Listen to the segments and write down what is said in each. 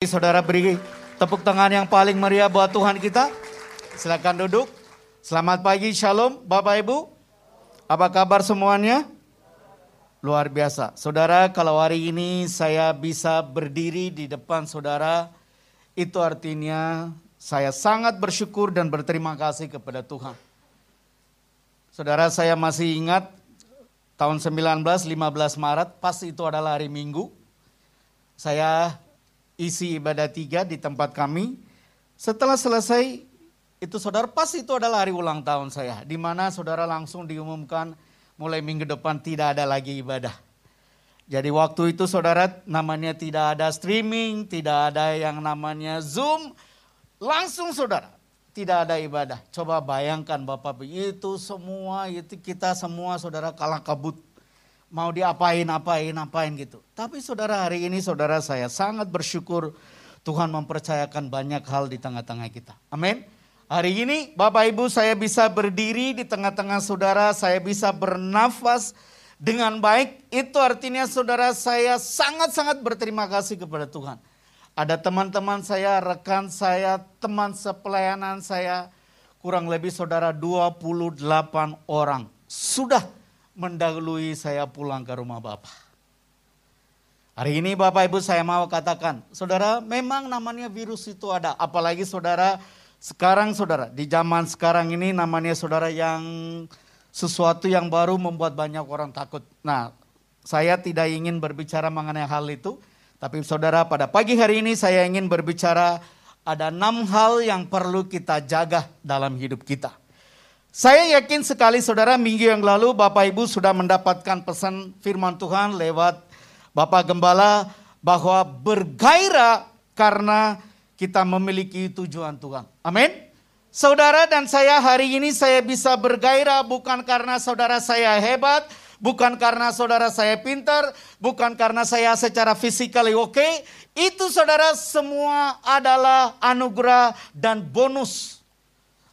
Saudara beri tepuk tangan yang paling meriah buat Tuhan kita. Silakan duduk. Selamat pagi, Shalom, Bapak Ibu. Apa kabar semuanya? Luar biasa. Saudara, kalau hari ini saya bisa berdiri di depan saudara, itu artinya saya sangat bersyukur dan berterima kasih kepada Tuhan. Saudara, saya masih ingat tahun 19, 15 Maret, pas itu adalah hari Minggu. Saya isi ibadah tiga di tempat kami. Setelah selesai, itu saudara pas itu adalah hari ulang tahun saya. Di mana saudara langsung diumumkan mulai minggu depan tidak ada lagi ibadah. Jadi waktu itu saudara namanya tidak ada streaming, tidak ada yang namanya Zoom. Langsung saudara, tidak ada ibadah. Coba bayangkan Bapak itu semua, itu kita semua saudara kalah kabut mau diapain, apain, apain gitu. Tapi saudara hari ini saudara saya sangat bersyukur Tuhan mempercayakan banyak hal di tengah-tengah kita. Amin. Hari ini Bapak Ibu saya bisa berdiri di tengah-tengah saudara, saya bisa bernafas dengan baik. Itu artinya saudara saya sangat-sangat berterima kasih kepada Tuhan. Ada teman-teman saya, rekan saya, teman sepelayanan saya, kurang lebih saudara 28 orang. Sudah mendahului saya pulang ke rumah Bapak. Hari ini Bapak Ibu saya mau katakan, saudara memang namanya virus itu ada. Apalagi saudara sekarang saudara, di zaman sekarang ini namanya saudara yang sesuatu yang baru membuat banyak orang takut. Nah saya tidak ingin berbicara mengenai hal itu. Tapi saudara pada pagi hari ini saya ingin berbicara ada enam hal yang perlu kita jaga dalam hidup kita. Saya yakin sekali saudara minggu yang lalu Bapak Ibu sudah mendapatkan pesan firman Tuhan lewat Bapak Gembala bahwa bergairah karena kita memiliki tujuan Tuhan. Amin. Saudara dan saya hari ini saya bisa bergairah bukan karena saudara saya hebat, bukan karena saudara saya pintar, bukan karena saya secara fisikali oke. Okay. Itu saudara semua adalah anugerah dan bonus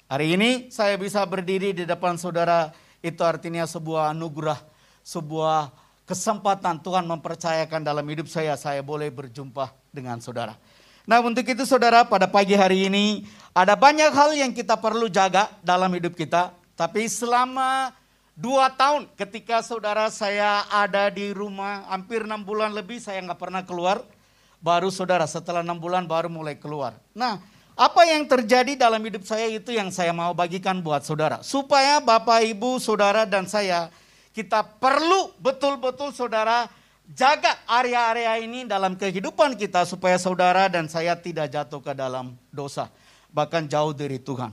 Hari ini saya bisa berdiri di depan saudara, itu artinya sebuah anugerah, sebuah kesempatan Tuhan mempercayakan dalam hidup saya, saya boleh berjumpa dengan saudara. Nah untuk itu saudara pada pagi hari ini ada banyak hal yang kita perlu jaga dalam hidup kita. Tapi selama dua tahun ketika saudara saya ada di rumah hampir enam bulan lebih saya nggak pernah keluar. Baru saudara setelah enam bulan baru mulai keluar. Nah apa yang terjadi dalam hidup saya itu yang saya mau bagikan buat saudara. Supaya Bapak, Ibu, Saudara, dan saya, kita perlu betul-betul saudara jaga area-area ini dalam kehidupan kita. Supaya saudara dan saya tidak jatuh ke dalam dosa. Bahkan jauh dari Tuhan.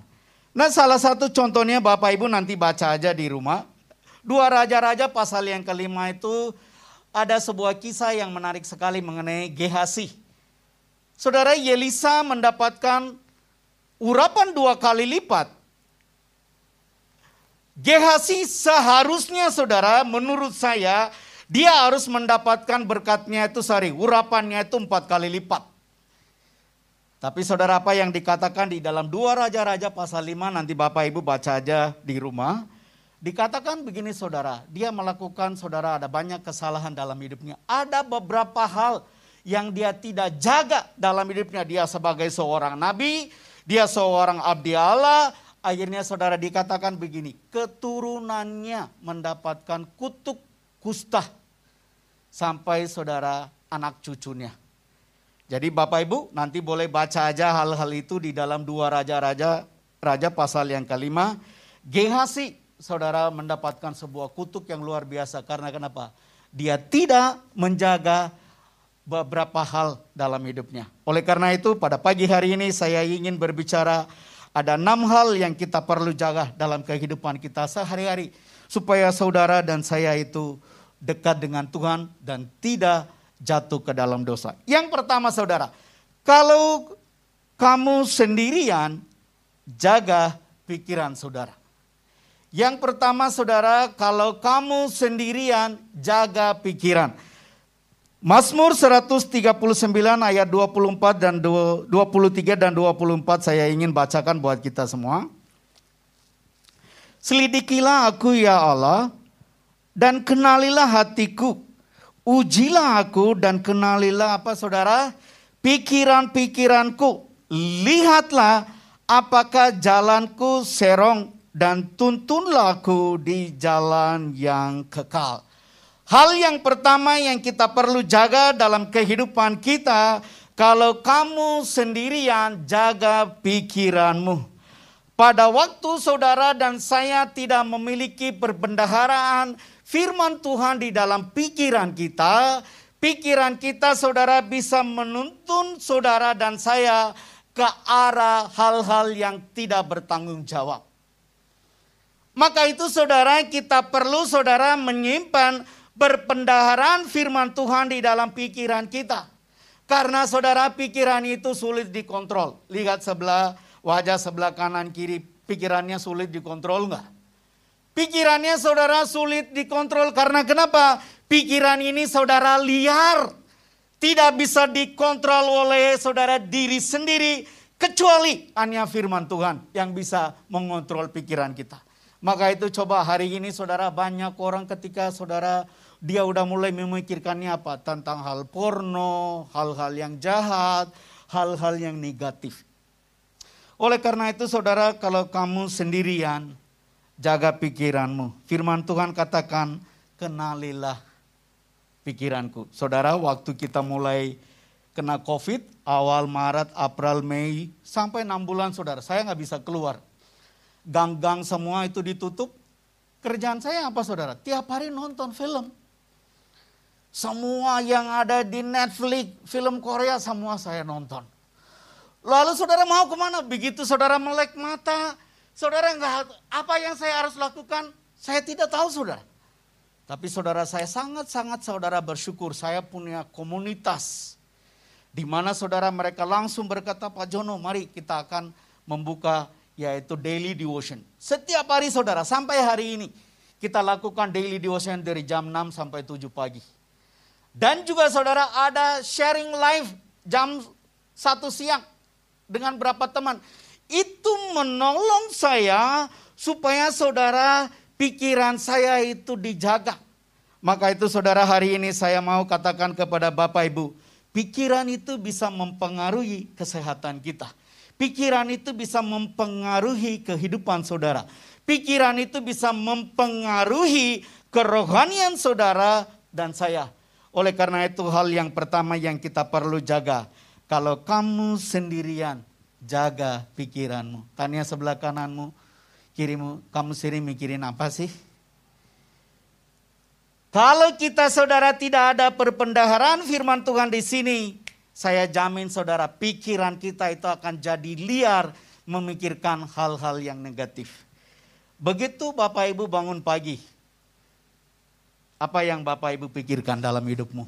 Nah salah satu contohnya Bapak Ibu nanti baca aja di rumah. Dua Raja-Raja pasal yang kelima itu ada sebuah kisah yang menarik sekali mengenai Gehasi. Saudara Yelisa mendapatkan urapan dua kali lipat. Gehasi seharusnya saudara menurut saya dia harus mendapatkan berkatnya itu sorry urapannya itu empat kali lipat. Tapi saudara apa yang dikatakan di dalam dua raja-raja pasal 5 nanti Bapak Ibu baca aja di rumah. Dikatakan begini saudara, dia melakukan saudara ada banyak kesalahan dalam hidupnya. Ada beberapa hal yang dia tidak jaga dalam hidupnya. Dia sebagai seorang nabi, dia seorang abdi Allah. Akhirnya saudara dikatakan begini, keturunannya mendapatkan kutuk kusta sampai saudara anak cucunya. Jadi Bapak Ibu nanti boleh baca aja hal-hal itu di dalam dua raja-raja raja pasal yang kelima. Gehasi saudara mendapatkan sebuah kutuk yang luar biasa karena kenapa? Dia tidak menjaga beberapa hal dalam hidupnya. Oleh karena itu pada pagi hari ini saya ingin berbicara ada enam hal yang kita perlu jaga dalam kehidupan kita sehari-hari. Supaya saudara dan saya itu dekat dengan Tuhan dan tidak jatuh ke dalam dosa. Yang pertama saudara, kalau kamu sendirian, jaga pikiran saudara. Yang pertama saudara, kalau kamu sendirian, jaga pikiran. Mazmur 139 ayat 24 dan 23 dan 24 saya ingin bacakan buat kita semua. Selidikilah aku ya Allah dan kenalilah hatiku. Ujilah aku dan kenalilah apa saudara? pikiran-pikiranku. Lihatlah apakah jalanku serong dan tuntunlah aku di jalan yang kekal. Hal yang pertama yang kita perlu jaga dalam kehidupan kita, kalau kamu sendirian, jaga pikiranmu. Pada waktu saudara dan saya tidak memiliki perbendaharaan firman Tuhan di dalam pikiran kita, pikiran kita saudara bisa menuntun saudara dan saya ke arah hal-hal yang tidak bertanggung jawab. Maka itu saudara kita perlu saudara menyimpan berpendaharaan firman Tuhan di dalam pikiran kita. Karena saudara pikiran itu sulit dikontrol. Lihat sebelah wajah sebelah kanan kiri pikirannya sulit dikontrol enggak? Pikirannya saudara sulit dikontrol karena kenapa? Pikiran ini saudara liar. Tidak bisa dikontrol oleh saudara diri sendiri. Kecuali hanya firman Tuhan yang bisa mengontrol pikiran kita. Maka itu coba hari ini saudara banyak orang ketika saudara dia udah mulai memikirkannya apa? Tentang hal porno, hal-hal yang jahat, hal-hal yang negatif. Oleh karena itu saudara kalau kamu sendirian, jaga pikiranmu. Firman Tuhan katakan, kenalilah pikiranku. Saudara waktu kita mulai kena COVID, awal Maret, April, Mei, sampai enam bulan saudara, saya nggak bisa keluar gang-gang semua itu ditutup. Kerjaan saya apa saudara? Tiap hari nonton film. Semua yang ada di Netflix, film Korea semua saya nonton. Lalu saudara mau ke mana? Begitu saudara melek mata, saudara nggak apa yang saya harus lakukan? Saya tidak tahu saudara. Tapi saudara saya sangat-sangat saudara bersyukur saya punya komunitas. Di mana saudara mereka langsung berkata, Pak Jono mari kita akan membuka yaitu daily devotion. Setiap hari saudara, sampai hari ini kita lakukan daily devotion dari jam 6 sampai 7 pagi. Dan juga saudara ada sharing live jam 1 siang dengan berapa teman. Itu menolong saya supaya saudara pikiran saya itu dijaga. Maka itu saudara hari ini saya mau katakan kepada Bapak Ibu, pikiran itu bisa mempengaruhi kesehatan kita Pikiran itu bisa mempengaruhi kehidupan saudara. Pikiran itu bisa mempengaruhi kerohanian saudara dan saya. Oleh karena itu hal yang pertama yang kita perlu jaga. Kalau kamu sendirian, jaga pikiranmu. Tanya sebelah kananmu, kirimu, kamu sendiri mikirin apa sih? Kalau kita saudara tidak ada perpendaharaan firman Tuhan di sini, saya jamin saudara pikiran kita itu akan jadi liar memikirkan hal-hal yang negatif. Begitu Bapak Ibu bangun pagi, apa yang Bapak Ibu pikirkan dalam hidupmu?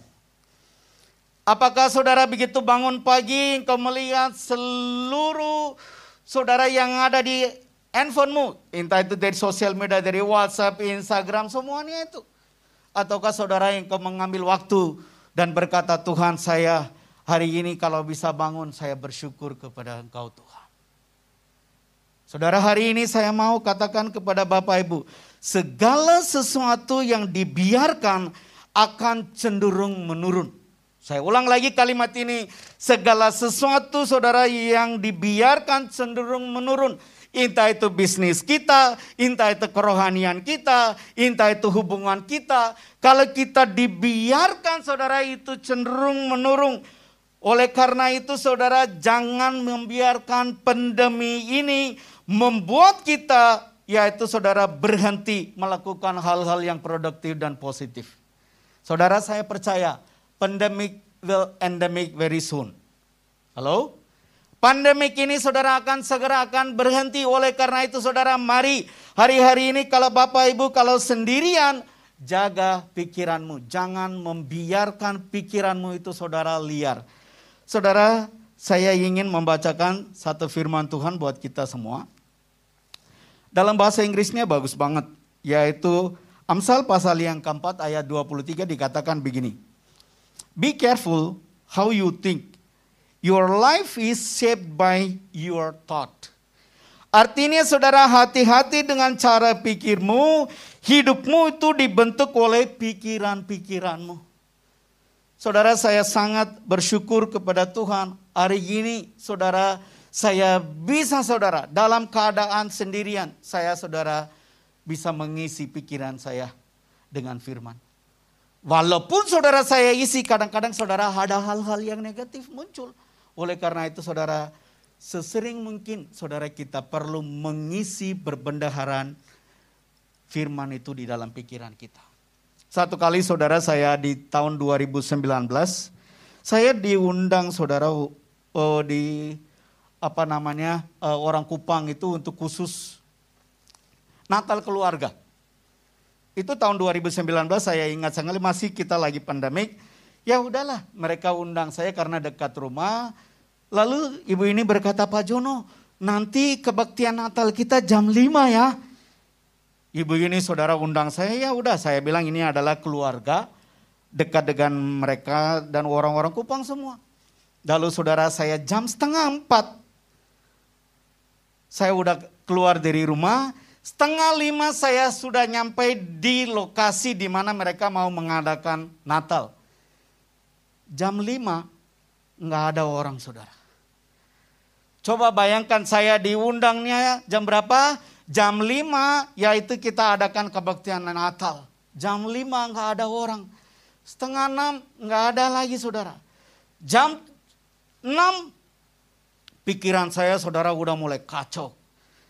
Apakah saudara begitu bangun pagi engkau melihat seluruh saudara yang ada di handphonemu, entah itu dari sosial media, dari WhatsApp, Instagram, semuanya itu. Ataukah saudara yang kau mengambil waktu dan berkata Tuhan saya Hari ini kalau bisa bangun saya bersyukur kepada engkau Tuhan. Saudara hari ini saya mau katakan kepada Bapak Ibu. Segala sesuatu yang dibiarkan akan cenderung menurun. Saya ulang lagi kalimat ini. Segala sesuatu saudara yang dibiarkan cenderung menurun. Entah itu bisnis kita, entah itu kerohanian kita, entah itu hubungan kita. Kalau kita dibiarkan saudara itu cenderung menurun oleh karena itu saudara jangan membiarkan pandemi ini membuat kita yaitu saudara berhenti melakukan hal-hal yang produktif dan positif. Saudara saya percaya pandemic will endemic very soon. Halo? Pandemik ini saudara akan segera akan berhenti oleh karena itu saudara mari hari-hari ini kalau Bapak Ibu kalau sendirian jaga pikiranmu. Jangan membiarkan pikiranmu itu saudara liar. Saudara, saya ingin membacakan satu firman Tuhan buat kita semua. Dalam bahasa Inggrisnya bagus banget, yaitu Amsal pasal yang keempat ayat 23 dikatakan begini. Be careful how you think. Your life is shaped by your thought. Artinya saudara hati-hati dengan cara pikirmu, hidupmu itu dibentuk oleh pikiran-pikiranmu. Saudara saya sangat bersyukur kepada Tuhan. Hari ini saudara saya bisa saudara dalam keadaan sendirian. Saya saudara bisa mengisi pikiran saya dengan firman. Walaupun saudara saya isi kadang-kadang saudara ada hal-hal yang negatif muncul. Oleh karena itu saudara sesering mungkin saudara kita perlu mengisi berbendaharaan firman itu di dalam pikiran kita. Satu kali saudara saya di tahun 2019, saya diundang saudara uh, di apa namanya uh, orang Kupang itu untuk khusus Natal keluarga. Itu tahun 2019 saya ingat sekali masih kita lagi pandemik. Ya udahlah mereka undang saya karena dekat rumah. Lalu ibu ini berkata Pak Jono nanti kebaktian Natal kita jam 5 ya. Ibu ini saudara undang saya, ya udah saya bilang ini adalah keluarga dekat dengan mereka dan orang-orang Kupang semua. Lalu saudara saya jam setengah empat, saya udah keluar dari rumah, setengah lima saya sudah nyampe di lokasi di mana mereka mau mengadakan Natal. Jam lima nggak ada orang saudara. Coba bayangkan saya diundangnya jam berapa? Jam 5 yaitu kita adakan kebaktian Natal. Jam 5 nggak ada orang. Setengah 6 nggak ada lagi saudara. Jam 6 pikiran saya saudara udah mulai kacau.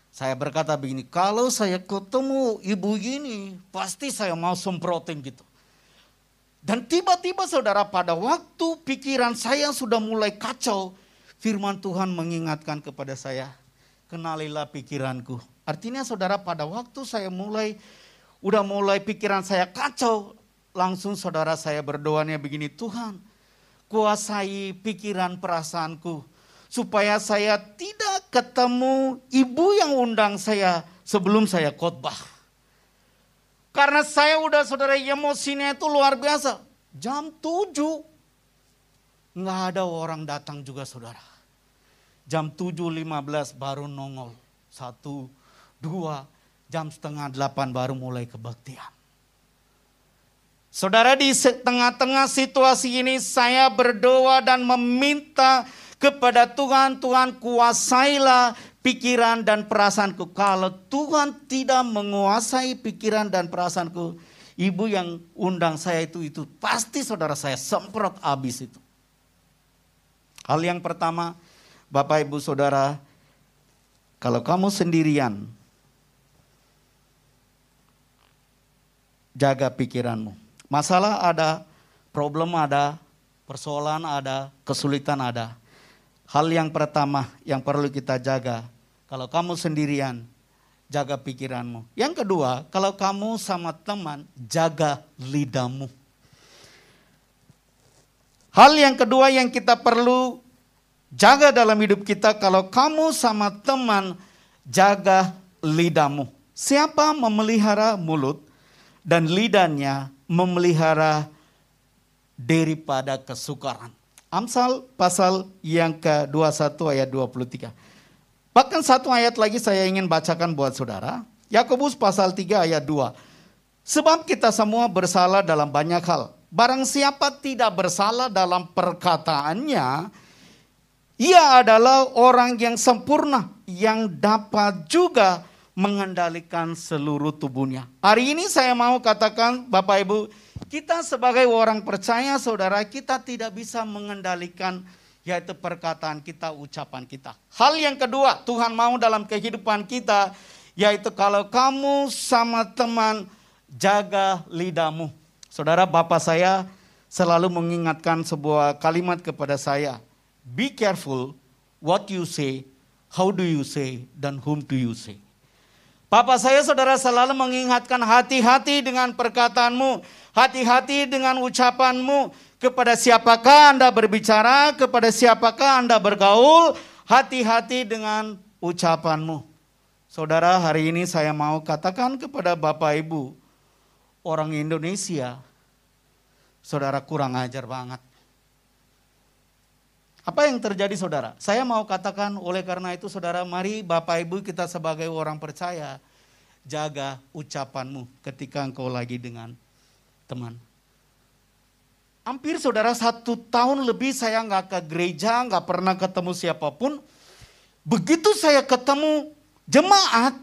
Saya berkata begini, kalau saya ketemu ibu gini, pasti saya mau semprotin gitu. Dan tiba-tiba saudara pada waktu pikiran saya sudah mulai kacau, firman Tuhan mengingatkan kepada saya, kenalilah pikiranku. Artinya saudara pada waktu saya mulai, udah mulai pikiran saya kacau, langsung saudara saya berdoanya begini, Tuhan kuasai pikiran perasaanku. Supaya saya tidak ketemu ibu yang undang saya sebelum saya khotbah. Karena saya udah saudara emosinya itu luar biasa. Jam 7 nggak ada orang datang juga saudara. Jam 7.15 baru nongol. Satu, dua, jam setengah delapan baru mulai kebaktian. Saudara di tengah-tengah situasi ini saya berdoa dan meminta kepada Tuhan, Tuhan kuasailah pikiran dan perasaanku. Kalau Tuhan tidak menguasai pikiran dan perasaanku, ibu yang undang saya itu itu pasti saudara saya semprot habis itu. Hal yang pertama, Bapak Ibu Saudara, kalau kamu sendirian jaga pikiranmu. Masalah ada, problem ada, persoalan ada, kesulitan ada. Hal yang pertama yang perlu kita jaga, kalau kamu sendirian, jaga pikiranmu. Yang kedua, kalau kamu sama teman, jaga lidahmu. Hal yang kedua yang kita perlu jaga dalam hidup kita, kalau kamu sama teman, jaga lidahmu. Siapa memelihara mulut, dan lidahnya memelihara daripada kesukaran. Amsal pasal yang ke-21 ayat 23. Bahkan satu ayat lagi saya ingin bacakan buat saudara. Yakobus pasal 3 ayat 2. Sebab kita semua bersalah dalam banyak hal. Barang siapa tidak bersalah dalam perkataannya, ia adalah orang yang sempurna, yang dapat juga mengendalikan seluruh tubuhnya. Hari ini saya mau katakan Bapak Ibu, kita sebagai orang percaya saudara kita tidak bisa mengendalikan yaitu perkataan kita, ucapan kita. Hal yang kedua, Tuhan mau dalam kehidupan kita yaitu kalau kamu sama teman jaga lidahmu. Saudara Bapak saya selalu mengingatkan sebuah kalimat kepada saya. Be careful what you say, how do you say, dan whom do you say. Papa saya saudara selalu mengingatkan hati-hati dengan perkataanmu. Hati-hati dengan ucapanmu. Kepada siapakah Anda berbicara, kepada siapakah Anda bergaul. Hati-hati dengan ucapanmu. Saudara hari ini saya mau katakan kepada Bapak Ibu. Orang Indonesia, saudara kurang ajar banget. Apa yang terjadi saudara? Saya mau katakan oleh karena itu saudara mari Bapak Ibu kita sebagai orang percaya jaga ucapanmu ketika engkau lagi dengan teman. Hampir saudara satu tahun lebih saya nggak ke gereja, nggak pernah ketemu siapa pun. Begitu saya ketemu jemaat,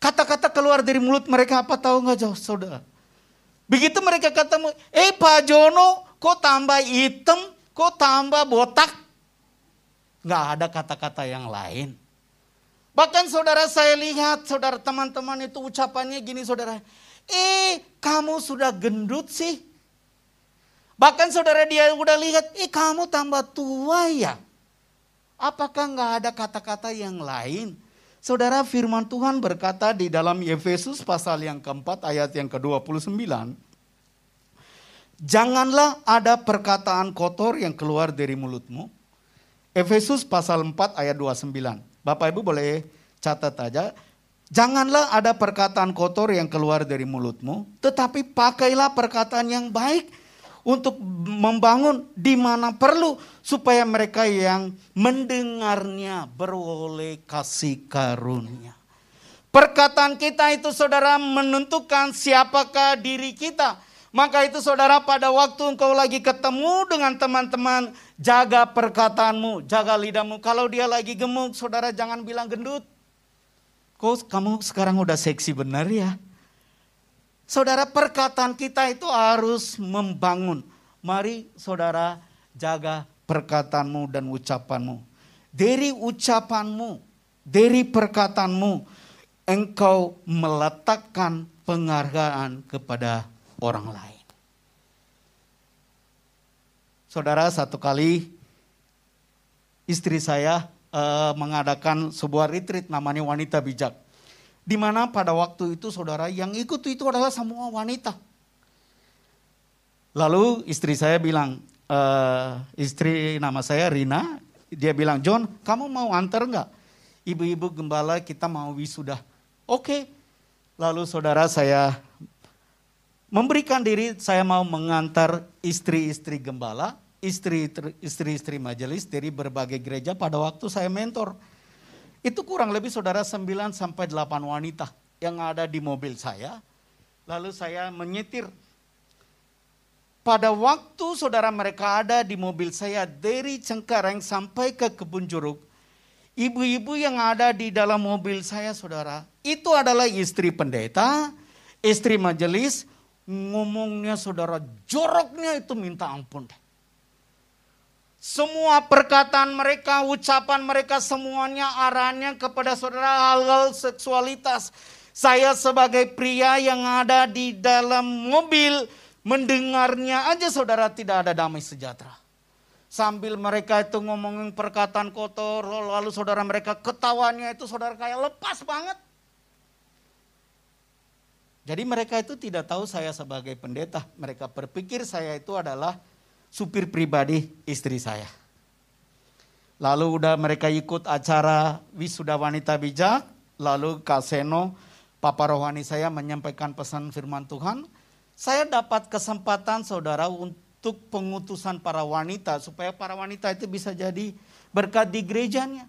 kata-kata keluar dari mulut mereka apa tahu nggak jauh saudara? Begitu mereka ketemu, eh Pak Jono kok tambah hitam, kok tambah botak? Nggak ada kata-kata yang lain. Bahkan saudara saya lihat, saudara teman-teman itu ucapannya gini saudara. Eh kamu sudah gendut sih. Bahkan saudara dia udah lihat, eh kamu tambah tua ya. Apakah nggak ada kata-kata yang lain? Saudara firman Tuhan berkata di dalam Efesus pasal yang keempat ayat yang ke-29. Janganlah ada perkataan kotor yang keluar dari mulutmu. Efesus pasal 4 ayat 29. Bapak Ibu boleh catat aja. Janganlah ada perkataan kotor yang keluar dari mulutmu, tetapi pakailah perkataan yang baik untuk membangun di mana perlu supaya mereka yang mendengarnya beroleh kasih karunia. Perkataan kita itu saudara menentukan siapakah diri kita. Maka itu saudara pada waktu engkau lagi ketemu dengan teman-teman, jaga perkataanmu, jaga lidahmu. Kalau dia lagi gemuk, saudara jangan bilang gendut. Kok kamu sekarang udah seksi benar ya? Saudara perkataan kita itu harus membangun. Mari saudara jaga perkataanmu dan ucapanmu. Dari ucapanmu, dari perkataanmu, engkau meletakkan penghargaan kepada orang lain. Saudara, satu kali istri saya uh, mengadakan sebuah retreat namanya Wanita Bijak. Di mana pada waktu itu saudara yang ikut itu adalah semua wanita. Lalu istri saya bilang, e, istri nama saya Rina, dia bilang, John kamu mau antar enggak? Ibu-ibu gembala kita mau wisuda. Oke, lalu saudara saya memberikan diri, saya mau mengantar istri-istri gembala, istri-istri majelis dari berbagai gereja pada waktu saya mentor. Itu kurang lebih saudara 9 sampai 8 wanita yang ada di mobil saya. Lalu saya menyetir. Pada waktu saudara mereka ada di mobil saya dari Cengkareng sampai ke Kebun Jeruk. Ibu-ibu yang ada di dalam mobil saya saudara. Itu adalah istri pendeta, istri majelis. Ngomongnya saudara joroknya itu minta ampun deh. Semua perkataan mereka, ucapan mereka semuanya arahnya kepada saudara hal-hal seksualitas. Saya sebagai pria yang ada di dalam mobil mendengarnya aja saudara tidak ada damai sejahtera. Sambil mereka itu ngomongin perkataan kotor, lalu saudara mereka ketawanya itu saudara kayak lepas banget. Jadi mereka itu tidak tahu saya sebagai pendeta. Mereka berpikir saya itu adalah supir pribadi istri saya. Lalu udah mereka ikut acara wisuda wanita bijak, lalu Kaseno, Papa Rohani saya menyampaikan pesan firman Tuhan. Saya dapat kesempatan saudara untuk pengutusan para wanita supaya para wanita itu bisa jadi berkat di gerejanya.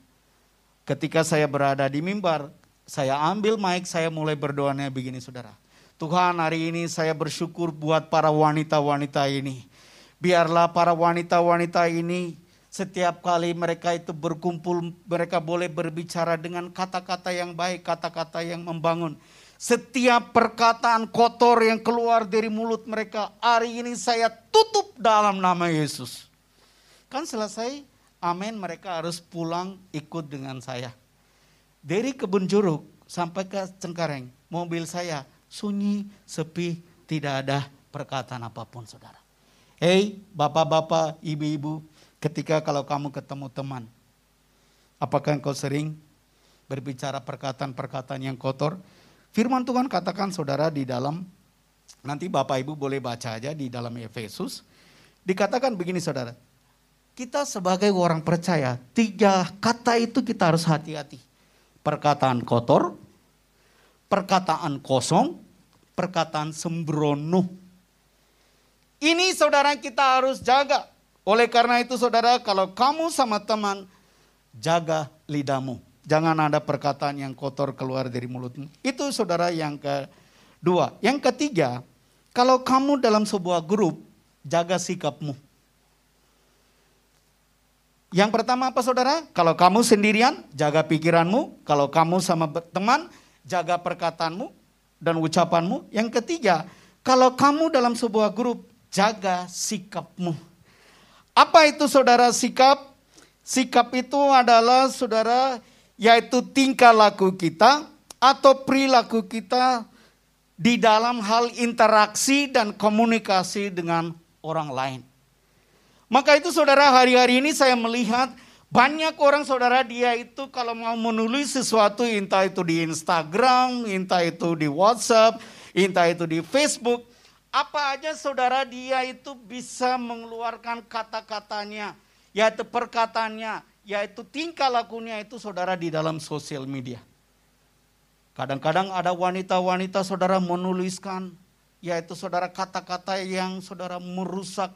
Ketika saya berada di mimbar, saya ambil mic, saya mulai berdoanya begini saudara. Tuhan hari ini saya bersyukur buat para wanita-wanita ini Biarlah para wanita-wanita ini setiap kali mereka itu berkumpul, mereka boleh berbicara dengan kata-kata yang baik, kata-kata yang membangun. Setiap perkataan kotor yang keluar dari mulut mereka, hari ini saya tutup dalam nama Yesus. Kan selesai, amin mereka harus pulang ikut dengan saya. Dari kebun jeruk sampai ke Cengkareng, mobil saya sunyi, sepi, tidak ada perkataan apa pun saudara. Hei bapak-bapak, ibu-ibu, ketika kalau kamu ketemu teman, apakah engkau sering berbicara perkataan-perkataan yang kotor? Firman Tuhan katakan saudara di dalam, nanti bapak ibu boleh baca aja di dalam Efesus, dikatakan begini saudara, kita sebagai orang percaya, tiga kata itu kita harus hati-hati. Perkataan kotor, perkataan kosong, perkataan sembrono. Ini saudara kita harus jaga. Oleh karena itu saudara kalau kamu sama teman jaga lidahmu. Jangan ada perkataan yang kotor keluar dari mulutmu. Itu saudara yang kedua. Yang ketiga, kalau kamu dalam sebuah grup, jaga sikapmu. Yang pertama apa saudara? Kalau kamu sendirian, jaga pikiranmu. Kalau kamu sama teman, jaga perkataanmu dan ucapanmu. Yang ketiga, kalau kamu dalam sebuah grup, jaga sikapmu. Apa itu saudara sikap? Sikap itu adalah saudara yaitu tingkah laku kita atau perilaku kita di dalam hal interaksi dan komunikasi dengan orang lain. Maka itu saudara hari-hari ini saya melihat banyak orang saudara dia itu kalau mau menulis sesuatu entah itu di Instagram, entah itu di WhatsApp, entah itu di Facebook. Apa aja saudara dia itu bisa mengeluarkan kata-katanya, yaitu perkataannya, yaitu tingkah lakunya itu saudara di dalam sosial media. Kadang-kadang ada wanita-wanita saudara menuliskan, yaitu saudara kata-kata yang saudara merusak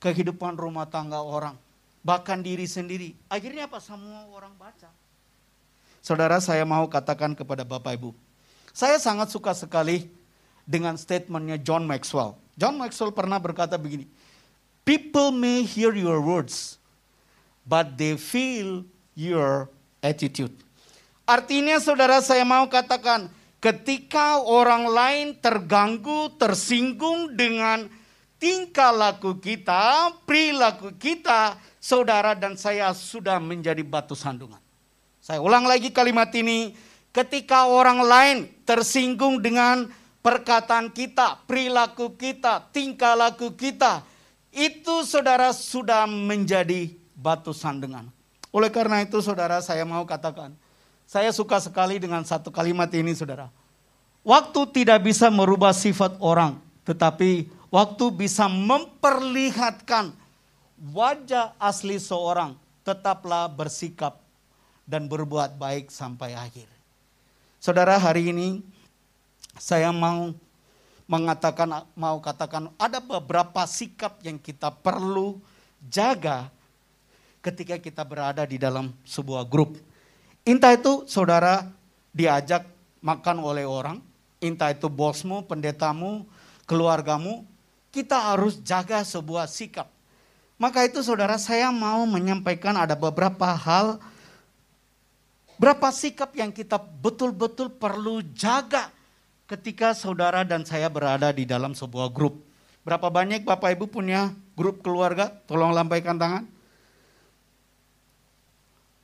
kehidupan rumah tangga orang, bahkan diri sendiri. Akhirnya apa? Semua orang baca. Saudara, saya mau katakan kepada Bapak Ibu, saya sangat suka sekali dengan statementnya John Maxwell. John Maxwell pernah berkata begini, People may hear your words, but they feel your attitude. Artinya saudara saya mau katakan, ketika orang lain terganggu, tersinggung dengan tingkah laku kita, perilaku kita, saudara dan saya sudah menjadi batu sandungan. Saya ulang lagi kalimat ini, ketika orang lain tersinggung dengan perkataan kita, perilaku kita, tingkah laku kita, itu saudara sudah menjadi batu sandungan. Oleh karena itu saudara saya mau katakan, saya suka sekali dengan satu kalimat ini saudara. Waktu tidak bisa merubah sifat orang, tetapi waktu bisa memperlihatkan wajah asli seorang, tetaplah bersikap dan berbuat baik sampai akhir. Saudara, hari ini saya mau mengatakan mau katakan ada beberapa sikap yang kita perlu jaga ketika kita berada di dalam sebuah grup. Entah itu saudara diajak makan oleh orang, entah itu bosmu, pendetamu, keluargamu, kita harus jaga sebuah sikap. Maka itu saudara saya mau menyampaikan ada beberapa hal, berapa sikap yang kita betul-betul perlu jaga ketika saudara dan saya berada di dalam sebuah grup. Berapa banyak Bapak Ibu punya grup keluarga? Tolong lambaikan tangan.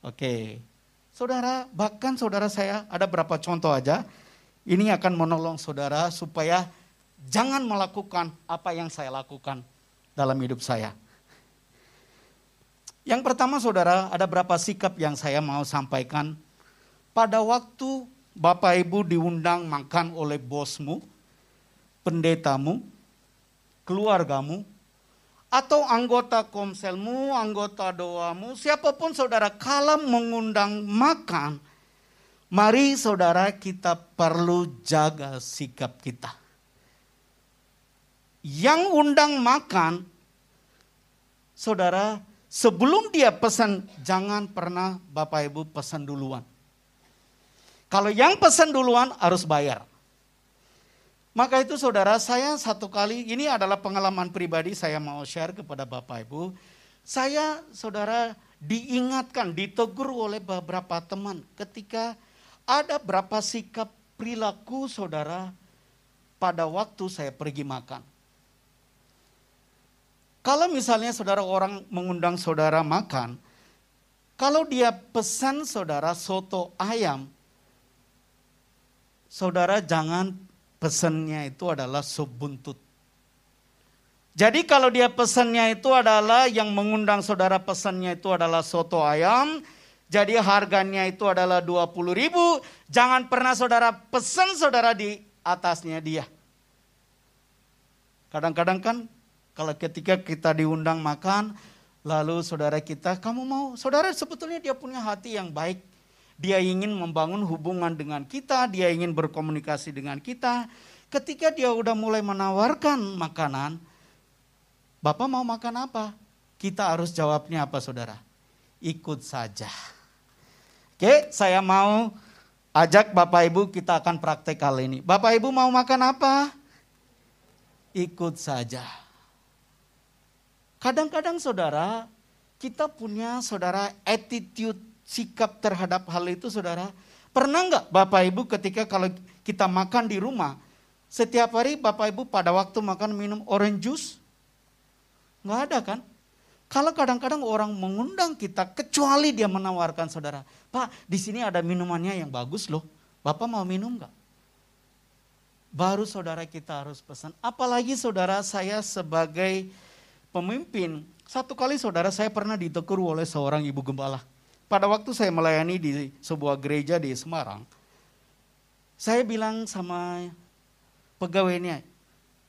Oke. Saudara, bahkan saudara saya ada berapa contoh aja. Ini akan menolong saudara supaya jangan melakukan apa yang saya lakukan dalam hidup saya. Yang pertama saudara, ada berapa sikap yang saya mau sampaikan. Pada waktu Bapak Ibu diundang makan oleh bosmu, pendetamu, keluargamu, atau anggota komselmu, anggota doamu, siapa pun saudara, kalau mengundang makan, mari saudara kita perlu jaga sikap kita yang undang makan, saudara, sebelum dia pesan, jangan pernah Bapak Ibu pesan duluan. Kalau yang pesan duluan harus bayar. Maka itu saudara, saya satu kali, ini adalah pengalaman pribadi saya mau share kepada Bapak Ibu. Saya saudara diingatkan, ditegur oleh beberapa teman ketika ada berapa sikap perilaku saudara pada waktu saya pergi makan. Kalau misalnya saudara orang mengundang saudara makan, kalau dia pesan saudara soto ayam, saudara jangan pesannya itu adalah sup buntut. Jadi kalau dia pesannya itu adalah yang mengundang saudara pesannya itu adalah soto ayam, jadi harganya itu adalah 20 ribu, jangan pernah saudara pesan saudara di atasnya dia. Kadang-kadang kan kalau ketika kita diundang makan, lalu saudara kita, kamu mau, saudara sebetulnya dia punya hati yang baik. Dia ingin membangun hubungan dengan kita, dia ingin berkomunikasi dengan kita. Ketika dia udah mulai menawarkan makanan, Bapak mau makan apa? Kita harus jawabnya apa saudara? Ikut saja. Oke, saya mau ajak Bapak Ibu kita akan praktek kali ini. Bapak Ibu mau makan apa? Ikut saja. Kadang-kadang saudara, kita punya saudara attitude, sikap terhadap hal itu saudara. Pernah nggak Bapak Ibu ketika kalau kita makan di rumah, setiap hari Bapak Ibu pada waktu makan minum orange juice? Nggak ada kan? Kalau kadang-kadang orang mengundang kita, kecuali dia menawarkan saudara, Pak di sini ada minumannya yang bagus loh, Bapak mau minum nggak? Baru saudara kita harus pesan. Apalagi saudara saya sebagai pemimpin, satu kali saudara saya pernah ditegur oleh seorang ibu gembala. Pada waktu saya melayani di sebuah gereja di Semarang, saya bilang sama pegawainya,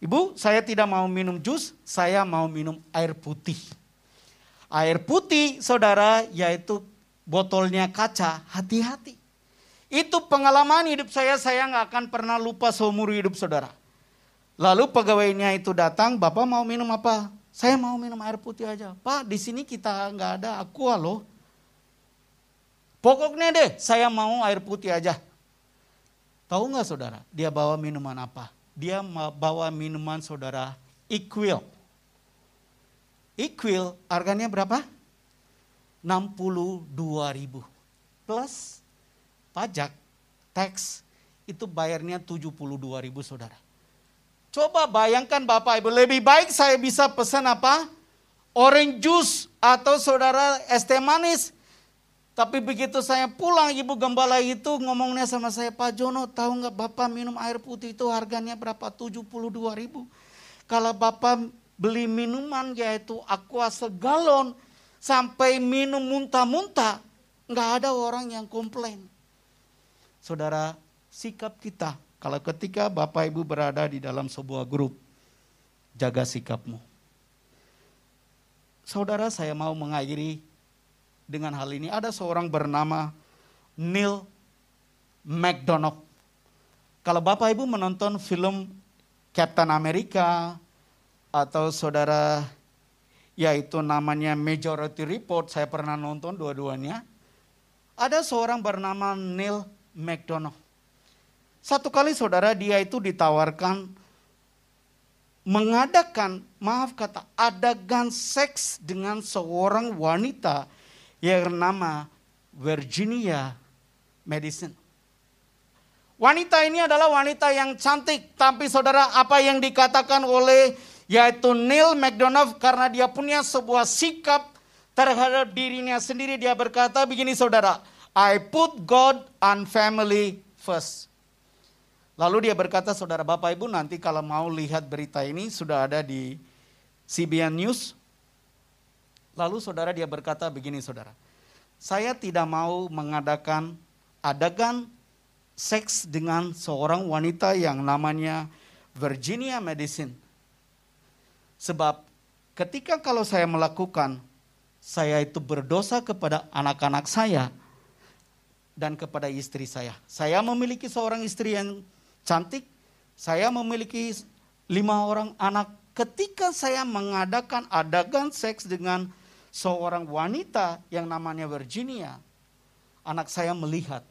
Ibu, saya tidak mau minum jus, saya mau minum air putih. Air putih, saudara, yaitu botolnya kaca, hati-hati. Itu pengalaman hidup saya, saya nggak akan pernah lupa seumur hidup saudara. Lalu pegawainya itu datang, Bapak mau minum apa? Saya mau minum air putih aja. Pak, di sini kita nggak ada aqua loh. Pokoknya deh, saya mau air putih aja. Tahu nggak saudara, dia bawa minuman apa? Dia bawa minuman saudara Equil. Equil harganya berapa? 62 ribu. Plus pajak, tax, itu bayarnya 72 ribu saudara. Coba bayangkan Bapak Ibu, lebih baik saya bisa pesan apa? Orange juice atau saudara es teh manis. Tapi begitu saya pulang ibu gembala itu ngomongnya sama saya, Pak Jono tahu nggak Bapak minum air putih itu harganya berapa? 72 ribu. Kalau Bapak beli minuman yaitu aqua segalon sampai minum muntah-muntah, nggak ada orang yang komplain. Saudara, sikap kita kalau ketika Bapak Ibu berada di dalam sebuah grup, jaga sikapmu. Saudara, saya mau mengakhiri dengan hal ini. Ada seorang bernama Neil McDonough. Kalau Bapak Ibu menonton film Captain America, atau saudara yaitu namanya Majority Report, saya pernah nonton dua-duanya. Ada seorang bernama Neil McDonough. Satu kali saudara dia itu ditawarkan mengadakan, maaf kata, adegan seks dengan seorang wanita bernama Virginia Madison. Wanita ini adalah wanita yang cantik, tapi saudara apa yang dikatakan oleh yaitu Neil McDonough karena dia punya sebuah sikap terhadap dirinya sendiri. Dia berkata begini saudara, I put God and family first. Lalu dia berkata saudara Bapak Ibu nanti kalau mau lihat berita ini sudah ada di CBN News. Lalu saudara dia berkata begini saudara, saya tidak mau mengadakan adegan seks dengan seorang wanita yang namanya Virginia Madison Sebab ketika kalau saya melakukan, saya itu berdosa kepada anak-anak saya dan kepada istri saya. Saya memiliki seorang istri yang cantik, saya memiliki lima orang anak. Ketika saya mengadakan adegan seks dengan seorang wanita yang namanya Virginia, anak saya melihat,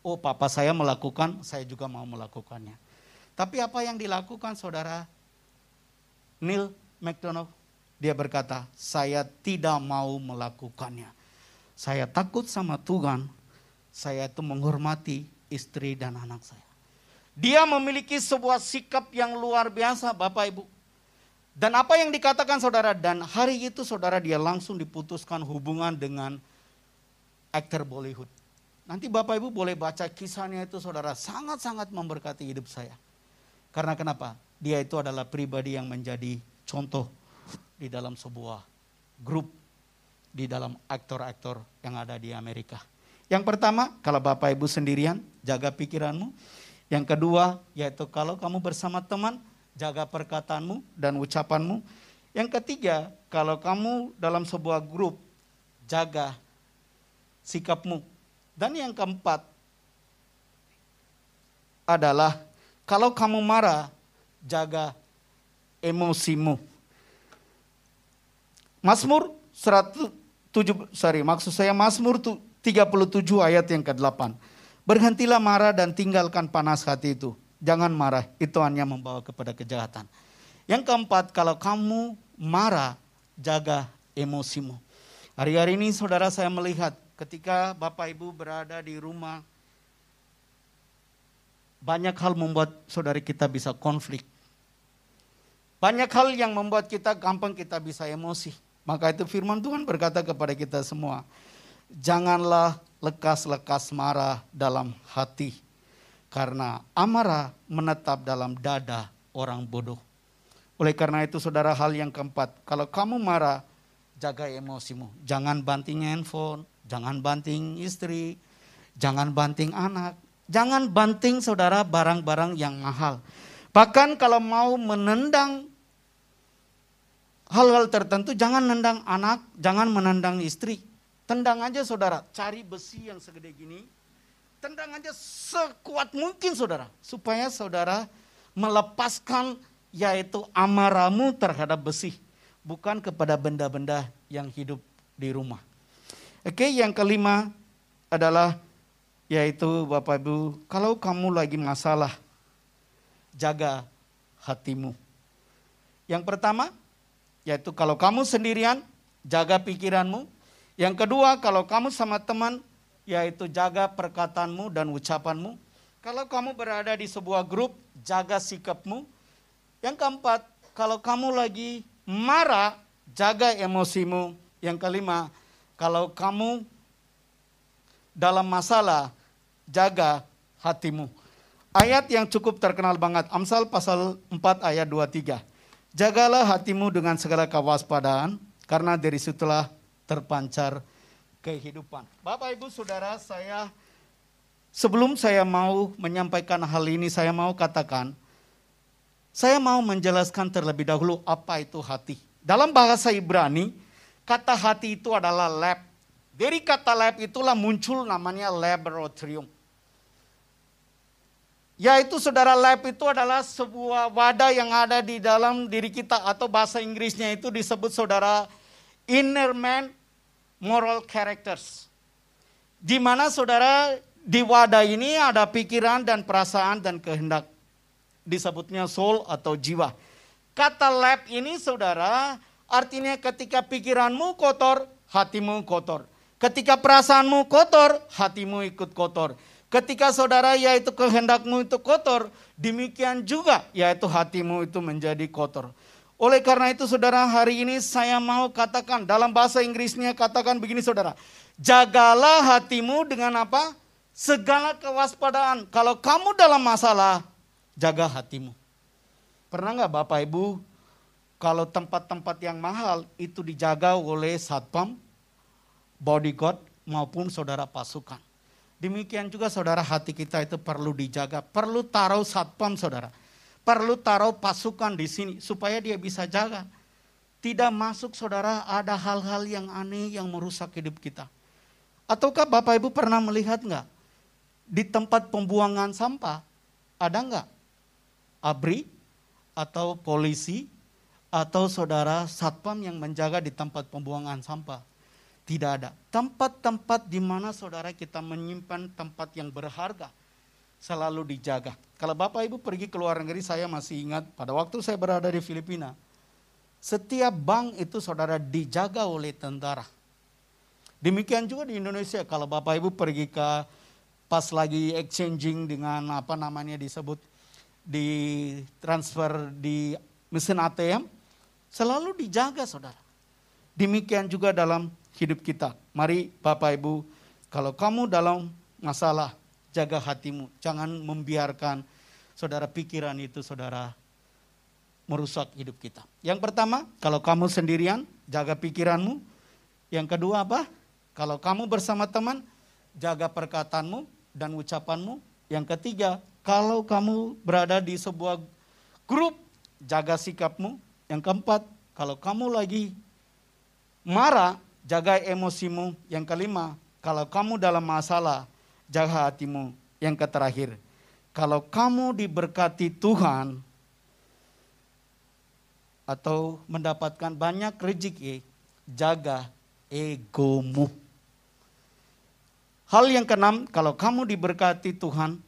oh papa saya melakukan, saya juga mau melakukannya. Tapi apa yang dilakukan saudara? Neil McDonald, dia berkata, saya tidak mau melakukannya. Saya takut sama Tuhan, saya itu menghormati istri dan anak saya. Dia memiliki sebuah sikap yang luar biasa Bapak Ibu. Dan apa yang dikatakan saudara, dan hari itu saudara dia langsung diputuskan hubungan dengan aktor Bollywood. Nanti Bapak Ibu boleh baca kisahnya itu saudara sangat-sangat memberkati hidup saya. Karena kenapa? Dia itu adalah pribadi yang menjadi contoh di dalam sebuah grup di dalam aktor-aktor yang ada di Amerika. Yang pertama, kalau Bapak Ibu sendirian, jaga pikiranmu. Yang kedua, yaitu kalau kamu bersama teman, jaga perkataanmu dan ucapanmu. Yang ketiga, kalau kamu dalam sebuah grup, jaga sikapmu. Dan yang keempat adalah kalau kamu marah, jaga emosimu. Mazmur 107 sorry, maksud saya Mazmur 37 ayat yang ke-8. Berhentilah marah dan tinggalkan panas hati itu. Jangan marah, itu hanya membawa kepada kejahatan. Yang keempat, kalau kamu marah, jaga emosimu. Hari-hari ini saudara saya melihat ketika Bapak Ibu berada di rumah, banyak hal membuat saudari kita bisa konflik. Banyak hal yang membuat kita gampang kita bisa emosi. Maka itu firman Tuhan berkata kepada kita semua, janganlah lekas-lekas marah dalam hati, karena amarah menetap dalam dada orang bodoh. Oleh karena itu saudara hal yang keempat, kalau kamu marah, jaga emosimu. Jangan banting handphone, jangan banting istri, jangan banting anak, jangan banting saudara barang-barang yang mahal. Bahkan kalau mau menendang hal-hal tertentu, jangan nendang anak, jangan menendang istri. Tendang aja saudara, cari besi yang segede gini, tendang aja sekuat mungkin saudara. Supaya saudara melepaskan yaitu amarahmu terhadap besi bukan kepada benda-benda yang hidup di rumah. Oke, yang kelima adalah yaitu Bapak Ibu, kalau kamu lagi masalah, jaga hatimu. Yang pertama, yaitu kalau kamu sendirian, jaga pikiranmu. Yang kedua, kalau kamu sama teman, yaitu jaga perkataanmu dan ucapanmu. Kalau kamu berada di sebuah grup, jaga sikapmu. Yang keempat, kalau kamu lagi marah, jaga emosimu. Yang kelima, kalau kamu dalam masalah, jaga hatimu. Ayat yang cukup terkenal banget, Amsal pasal 4 ayat 23. Jagalah hatimu dengan segala kewaspadaan, karena dari situlah terpancar kehidupan. Bapak, Ibu, Saudara, saya sebelum saya mau menyampaikan hal ini, saya mau katakan, saya mau menjelaskan terlebih dahulu apa itu hati. Dalam bahasa Ibrani, kata hati itu adalah lab. Dari kata lab itulah muncul namanya laboratorium. Yaitu saudara lab itu adalah sebuah wadah yang ada di dalam diri kita atau bahasa Inggrisnya itu disebut saudara inner man moral characters. Di mana saudara di wadah ini ada pikiran dan perasaan dan kehendak disebutnya soul atau jiwa. Kata lab ini saudara artinya ketika pikiranmu kotor, hatimu kotor. Ketika perasaanmu kotor, hatimu ikut kotor. Ketika saudara yaitu kehendakmu itu kotor, demikian juga yaitu hatimu itu menjadi kotor. Oleh karena itu saudara hari ini saya mau katakan dalam bahasa Inggrisnya katakan begini saudara. Jagalah hatimu dengan apa? Segala kewaspadaan. Kalau kamu dalam masalah, jaga hatimu. Pernah nggak Bapak Ibu kalau tempat-tempat yang mahal itu dijaga oleh satpam, bodyguard maupun saudara pasukan. Demikian juga saudara hati kita itu perlu dijaga, perlu taruh satpam saudara. Perlu taruh pasukan di sini supaya dia bisa jaga. Tidak masuk saudara ada hal-hal yang aneh yang merusak hidup kita. Ataukah Bapak Ibu pernah melihat nggak? Di tempat pembuangan sampah, ada nggak ABRI atau polisi atau saudara satpam yang menjaga di tempat pembuangan sampah. Tidak ada. Tempat-tempat di mana saudara kita menyimpan tempat yang berharga selalu dijaga. Kalau Bapak Ibu pergi ke luar negeri, saya masih ingat pada waktu saya berada di Filipina, setiap bank itu saudara dijaga oleh tentara. Demikian juga di Indonesia, kalau Bapak Ibu pergi ke pas lagi exchanging dengan apa namanya disebut di transfer di mesin ATM selalu dijaga saudara. Demikian juga dalam hidup kita. Mari Bapak Ibu, kalau kamu dalam masalah, jaga hatimu. Jangan membiarkan saudara pikiran itu saudara merusak hidup kita. Yang pertama, kalau kamu sendirian, jaga pikiranmu. Yang kedua apa? Kalau kamu bersama teman, jaga perkataanmu dan ucapanmu. Yang ketiga, kalau kamu berada di sebuah grup, jaga sikapmu. Yang keempat, kalau kamu lagi marah, jaga emosimu. Yang kelima, kalau kamu dalam masalah, jaga hatimu. Yang terakhir, kalau kamu diberkati Tuhan atau mendapatkan banyak rezeki, jaga egomu. Hal yang keenam, kalau kamu diberkati Tuhan,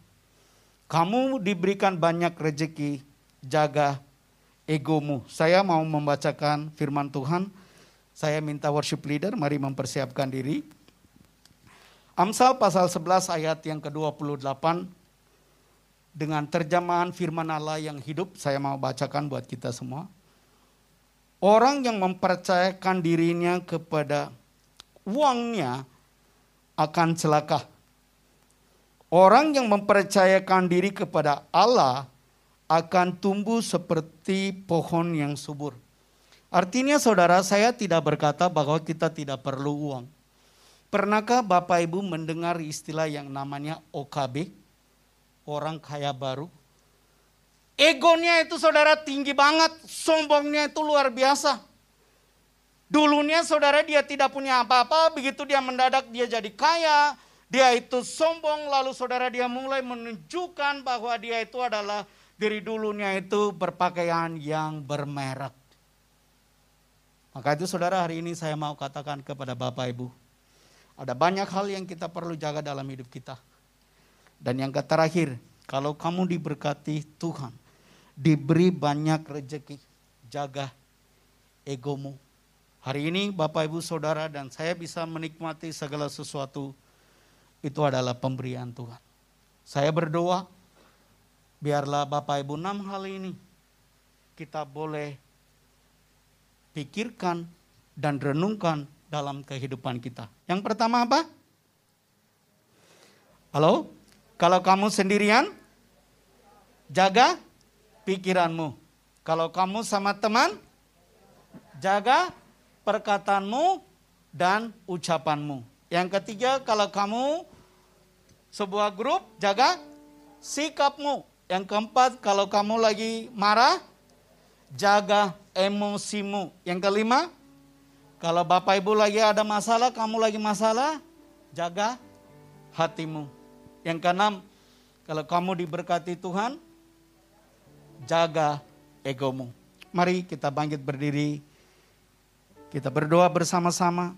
kamu diberikan banyak rezeki, jaga egomu. Saya mau membacakan firman Tuhan. Saya minta worship leader, mari mempersiapkan diri. Amsal pasal 11 ayat yang ke-28 dengan terjemahan firman Allah yang hidup, saya mau bacakan buat kita semua. Orang yang mempercayakan dirinya kepada uangnya akan celaka. Orang yang mempercayakan diri kepada Allah akan tumbuh seperti pohon yang subur. Artinya saudara, saya tidak berkata bahwa kita tidak perlu uang. Pernahkah Bapak Ibu mendengar istilah yang namanya OKB? Orang kaya baru. Egonya itu saudara tinggi banget, sombongnya itu luar biasa. Dulunya saudara dia tidak punya apa-apa, begitu dia mendadak dia jadi kaya, dia itu sombong, lalu saudara dia mulai menunjukkan bahwa dia itu adalah diri dulunya itu berpakaian yang bermerek. Maka itu saudara hari ini saya mau katakan kepada Bapak Ibu, ada banyak hal yang kita perlu jaga dalam hidup kita. Dan yang terakhir, kalau kamu diberkati Tuhan, diberi banyak rejeki. Jaga egomu. Hari ini Bapak Ibu Saudara dan saya bisa menikmati segala sesuatu itu adalah pemberian Tuhan. Saya berdoa biarlah Bapak Ibu enam hal ini kita boleh pikirkan dan renungkan dalam kehidupan kita. Yang pertama apa? Halo? Kalau kamu sendirian, jaga pikiranmu. Kalau kamu sama teman, jaga perkataanmu dan ucapanmu. Yang ketiga, kalau kamu sebuah grup, jaga sikapmu. Yang keempat, kalau kamu lagi marah, jaga emosimu. Yang kelima, kalau Bapak Ibu lagi ada masalah, kamu lagi masalah, jaga hatimu. Yang keenam, kalau kamu diberkati Tuhan, jaga egomu. Mari kita bangkit berdiri. Kita berdoa bersama-sama.